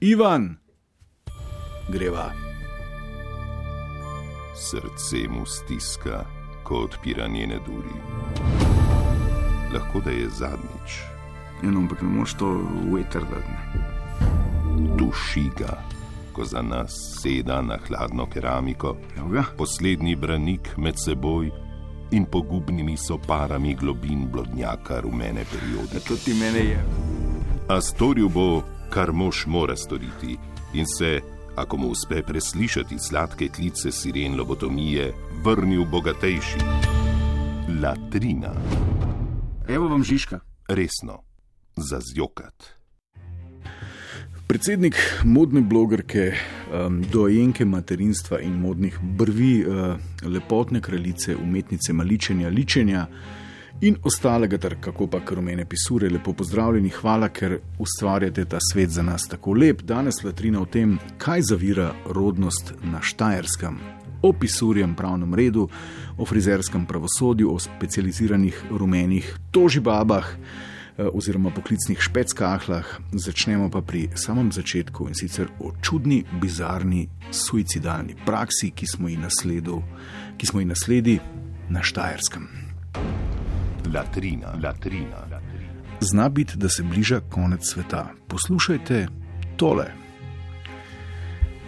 Ivan, greva. Srce mu stiska, ko odpira njene duri. Lahko da je zadnjič. Eno, ampak ne moreš to veter dati. Duši ga, ko za nas seda na hladno keramiko, ga. poslednji branik med seboj in pogubnimi soparami globin blodnjaka rumene periode. To ti mene je. A storil bo, kar mož mora storiti, in se, ako mu uspe preslišati sladke klice siren lobotomije, vrnil bogatejši. Latrina, Evo vam Žižka. resno, za zjokat. Predsednik modne blogerke, um, dojenke materinstva in modnih brvi, uh, lepotne kraljice, umetnice maličenja, ličenja in ostalega, ter kako pa rumene pisure, lepo pozdravljeni, hvala, ker ustvarjate ta svet za nas tako lep. Danes latrina o tem, kaj zavira rodnost na Štajerskem. O pisurjem pravnem redu, o frizerskem pravosodju, o specializiranih rumenih tožibabah eh, oziroma poklicnih špeckahlah, začnemo pa pri samem začetku in sicer o čudni, bizarni, suicidalni praksi, ki smo ji nasledu, ki smo ji nasledi na Štajerskem. Latrina, latrina. Zna biti, da se bliža konec sveta. Poslušajte tole.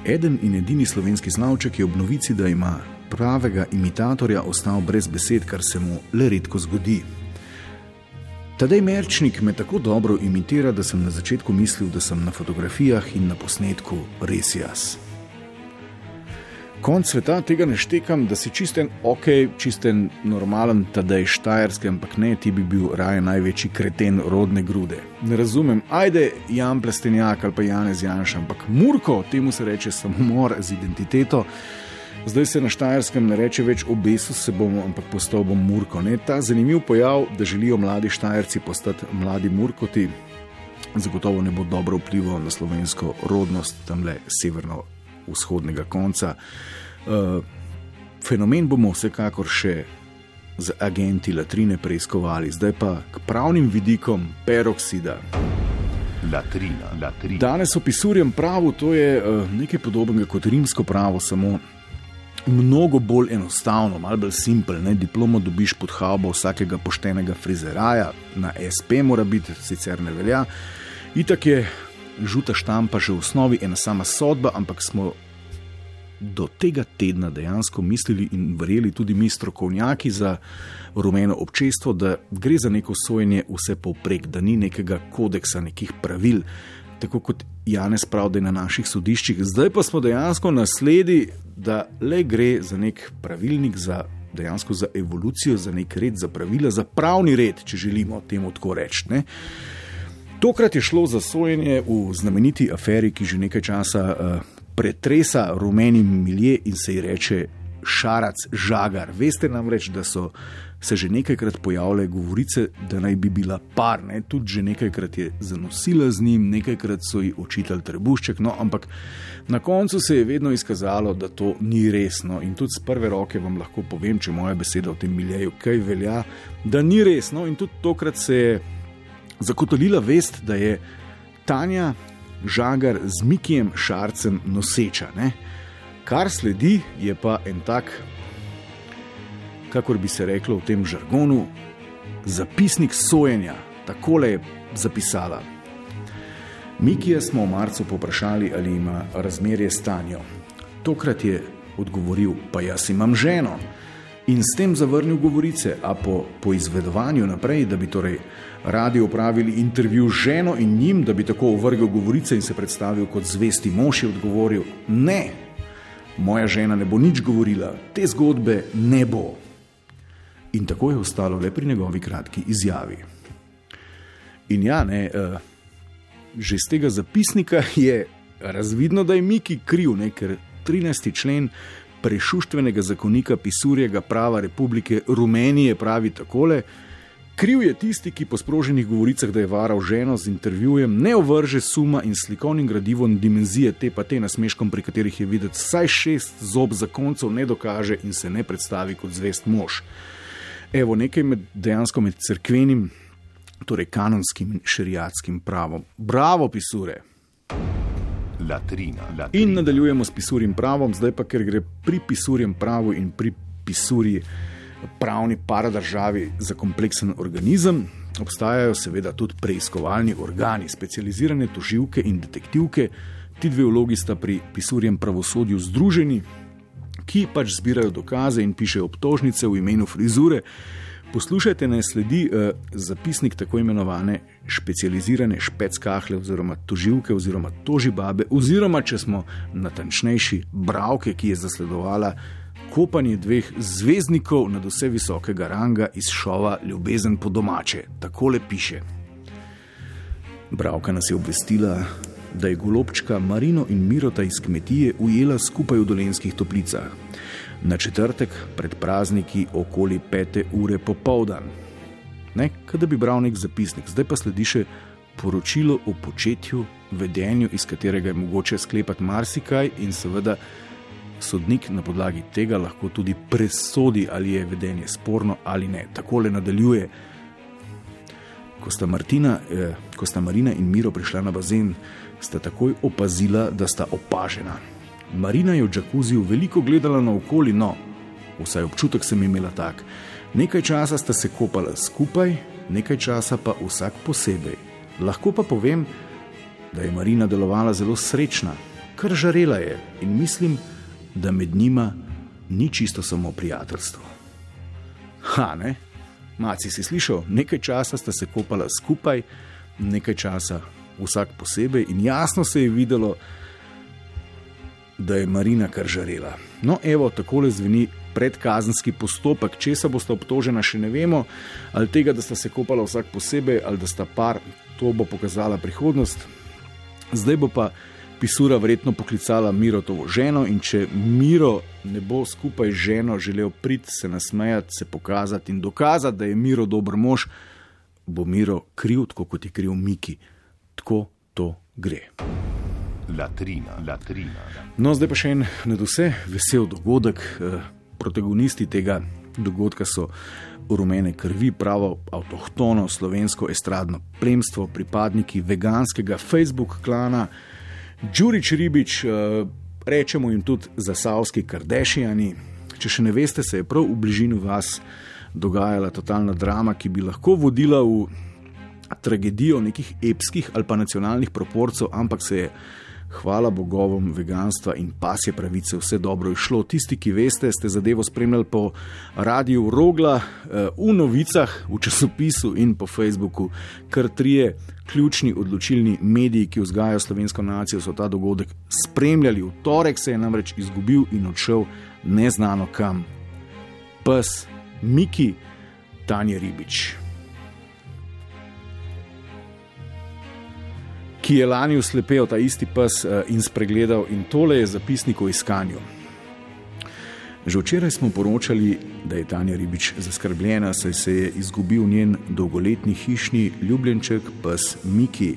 Eden in edini slovenski znavček je ob novici, da ima pravega imitatorja, ostal brez besed, kar se mu le redko zgodi. Tadej Merčnik me tako dobro imitira, da sem na začetku mislil, da sem na fotografijah in na posnetku res jaz. Konc sveta tega ne štekam, da si čisten ok, čisten normalen tadej štajerski, ampak ne, ti bi bil raje največji kreten rodne grude. Ne razumem, ajde Jan Plestenjak ali pa Janez Janša, ampak Murko, temu se reče samomor z identiteto. Zdaj se na Štajerskem ne reče več obesil se bom, ampak postal bom Murko. Ne? Ta zanimiv pojav, da želijo mladi Štajerci postati mladi Murkoti, zagotovo ne bo dobro vplival na slovensko rodnost tam le severno-vzhodnega konca. Uh, fenomen bomo vsekakor še z agenti latrine preiskovali, zdaj pa k pravnim vidikom peroksida. Latrina, latrina. Danes opisujem pravo, to je uh, nekaj podobnega kot rimsko pravo, samo mnogo bolj enostavno, malo bolj simpel. Ne? Diplomo dobiš pod havo vsakega poštenega frizeraja, na SP mora biti, sicer ne velja. Itak je žuta štampa že v osnovi ena sama sodba, ampak smo do tega tedna dejansko mislili in verjeli tudi mi, strokovnjaki za rumeno občestvo, da gre za neko sojenje vse povprek, da ni nekega kodeksa, nekih pravil. Tako kot Janez pravi, da je na naših sodiščih, zdaj pa smo dejansko nasledi, da le gre za nek pravilnik, za dejansko za evolucijo, za nek red, za pravila, za pravni red, če želimo temu tako reči. Tokrat je šlo za sojenje v znameniti aferi, ki že nekaj časa uh, pretresa rumeni milje in se ji reče Šarac Žagar. Veste namreč, da so se že nekajkrat pojavljale govorice, da naj bi bila par, ne? tudi že nekajkrat je zanosila z njim, nekajkrat so ji očitali trebušček, no ampak na koncu se je vedno izkazalo, da to ni resno. In tudi z prve roke vam lahko povem, če moja beseda o tem miljeju kaj velja, da ni resno. In tudi tokrat se je zagotovila vest, da je Tanja Žagar z Mikijem Šarcem noseča. Ne? Kar sledi, je pa en tak, kakor bi se reklo v tem žargonu, zapisnik sojenja. Takole je zapisala. Mikija smo v marcu poprašali, ali ima razmerje s Tanjo. Tokrat je odgovoril, pa jaz imam ženo. In s tem zavrnil govorice, a po, po izvedovanju naprej, da bi torej radi opravili intervju z ženo in njim, da bi tako ovrgel govorice in se predstavil kot zvesti mož, je odgovoril: Ne, moja žena ne bo nič govorila, te zgodbe ne bo. In tako je ostalo le pri njegovi kratki izjavi. In ja, ne, uh, že iz tega zapisnika je razvidno, da je Miki kriv, ne, ker 13. člen prešuštvenega zakonika Pisurjega prava Republike Rumenije pravi takole. Kriv je tisti, ki po sproženih govoricah, da je varal ženo z intervjujem, ne ovrže suma in slikovnim gradivom dimenzije te pa te nasmeškom, pri katerih je videti vsaj šest zob zakoncev, ne dokaže in se ne predstavi kot zvest mož. Evo nekaj med, dejansko med crkvenim, torej kanonskim in šeriatskim pravom. Bravo, pisure! Latrina, latrina. In nadaljujemo s pisurjem pravom, zdaj pa ker gre pri pisurjem pravu in pri pisurji pravni paradržavi za kompleksen organizem. Obstajajo seveda tudi preiskovalni organi, specializirane toživke in detektivke. Ti dve vlogi sta pri pisurjem pravosodju združeni, ki pač zbirajo dokaze in pišejo obtožnice v imenu frizure. Poslušajte, naj sledi eh, zapisnik tako imenovane specializirane špeckahle oziroma toživke oziroma tožibabe oziroma, če smo natančnejši, bravke, ki je zasledovala kopanje dveh zvezdnikov nad vse visokega ranga iz šova Ljubezen po domače. Takole piše. Bravka nas je obvestila, da je golobčka Marino in Mirota iz kmetije ujela skupaj v dolenskih toplicah. Na četrtek pred prazniki okoli pete ure popovdan. Ne, kada bi bral nek zapisnik, zdaj pa sledi še poročilo o početju, vedenju, iz katerega je mogoče sklepati marsikaj in seveda sodnik na podlagi tega lahko tudi presodi, ali je vedenje sporno ali ne. Takole nadaljuje. Ko sta, Martina, eh, ko sta Marina in Miro prišla na bazen, sta takoj opazila, da sta opažena. Marina je v džakuziju veliko gledala naokoli, no, vsaj občutek sem imela tak. Nekaj časa sta se kopala skupaj, nekaj časa pa vsak posebej. Lahko pa povem, da je Marina delovala zelo srečna, kar žarela je in mislim, da med njima ni čisto samo prijateljstvo. Ha, ne? Maci si slišal, nekaj časa sta se kopala skupaj, nekaj časa vsak posebej, in jasno se je videlo, da je Marina kar žarela. No, evo, takole zveni predkazenski postopek, če se bosta obtožena, še ne vemo, ali tega, da sta se kopala vsak posebej, ali da sta par, to bo pokazala prihodnost. Zdaj bo pa Pisura verjetno poklicala Mirotovo ženo in če Miro ne bo skupaj z ženo želel priti, se nasmejati, se pokazati in dokazati, da je Miro dober mož, bo Miro kriv, tako kot je kriv Miki. Tako to gre. Latrina, latrina. No, zdaj pa še en nad vse vesel dogodek. Eh, protagonisti tega dogodka so rumene krvi, pravo avtohtono slovensko estradno plemstvo, pripadniki veganskega Facebook klana. Đurič Ribič, eh, rečemo jim tudi zasavski kardešijani. Če še ne veste, se je prav v bližini vas dogajala totalna drama, ki bi lahko vodila v tragedijo nekih epskih ali pa nacionalnih proporcev, ampak se je hvala bogovom veganstva in pasje pravice, vse dobro je šlo. Tisti, ki veste, ste zadevo spremljali po radiju Rogla, eh, v novicah, v časopisu in po Facebooku, kar trije ključni odločilni mediji, ki vzgajajo slovensko nacijo, so ta dogodek spremljali. V torek se je namreč izgubil in odšel neznano kam. Pes Miki Tanja Ribič. Ki je lani uslepel ta isti pes eh, in spregledal, in tole je zapisnik o iskanju. Že včeraj smo poročali, da je Tanja Ribič zaskrbljena, saj se je izgubil njen dolgoletni hišni ljubljenček, pes Miki.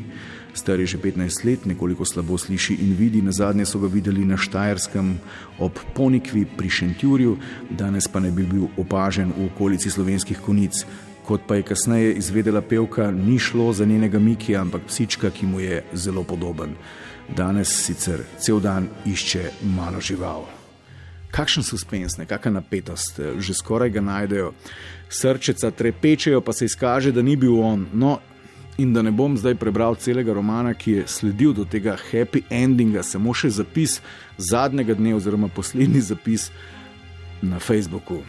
Star je že 15 let, nekoliko slabo sliši in vidi, na zadnje so ga videli na Štajerskem ob Ponikvi pri Šentjurju, danes pa ne bi bil opažen v okolici slovenskih konic. Kot pa je kasneje izvedela pevka, ni šlo za njenega Mikija, ampak psička, ki mu je zelo podoben. Danes sicer cel dan išče malo žival. Kakšen suspens, kakšna napetost, že skoraj ga najdejo, srčeca trepečejo, pa se izkaže, da ni bil on. No, in da ne bom zdaj prebral celega romana, ki je sledil do tega happy endinga, samo še zapis zadnjega dne, oziroma poslednji zapis na Facebooku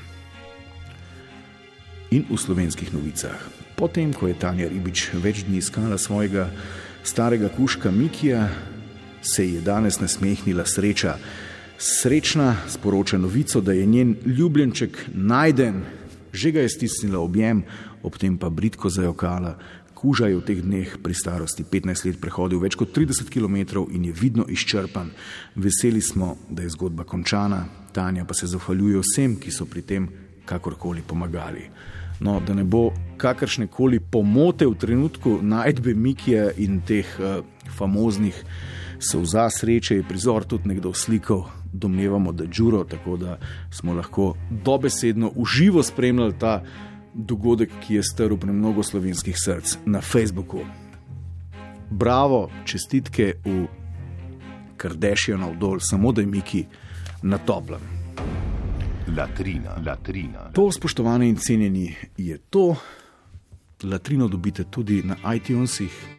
in v slovenskih novicah. Potem, ko je Tanja Ribič več dni iskala svojega starega kuška Mikija, se je danes nasmehnila sreča. Srečna sporoča novico, da je njen ljubljenček najden, že ga je stisnila objem, ob tem pa britko zajokala. Kuža je v teh dneh pri starosti 15 let prehodil več kot 30 km in je vidno izčrpan. Veseli smo, da je zgodba končana, Tanja pa se zahvaljuje vsem, ki so pri tem kakorkoli pomagali no, da ne bo kakršne koli pomote v trenutku najdbe Mikija in teh uh, famoznih solza sreče, je prizor tudi nekdo slikal, domnevamo, da je Džuro, tako da smo lahko dobesedno uživo spremljali ta dogodek, ki je strl pri mnogo slovenskih src na Facebooku. Bravo, čestitke v krdešijo navdol, samo da je Miki na toplem. Latrina, latrina. To, spoštovani in cenjeni, je to. Latrino dobite tudi na iTunesih,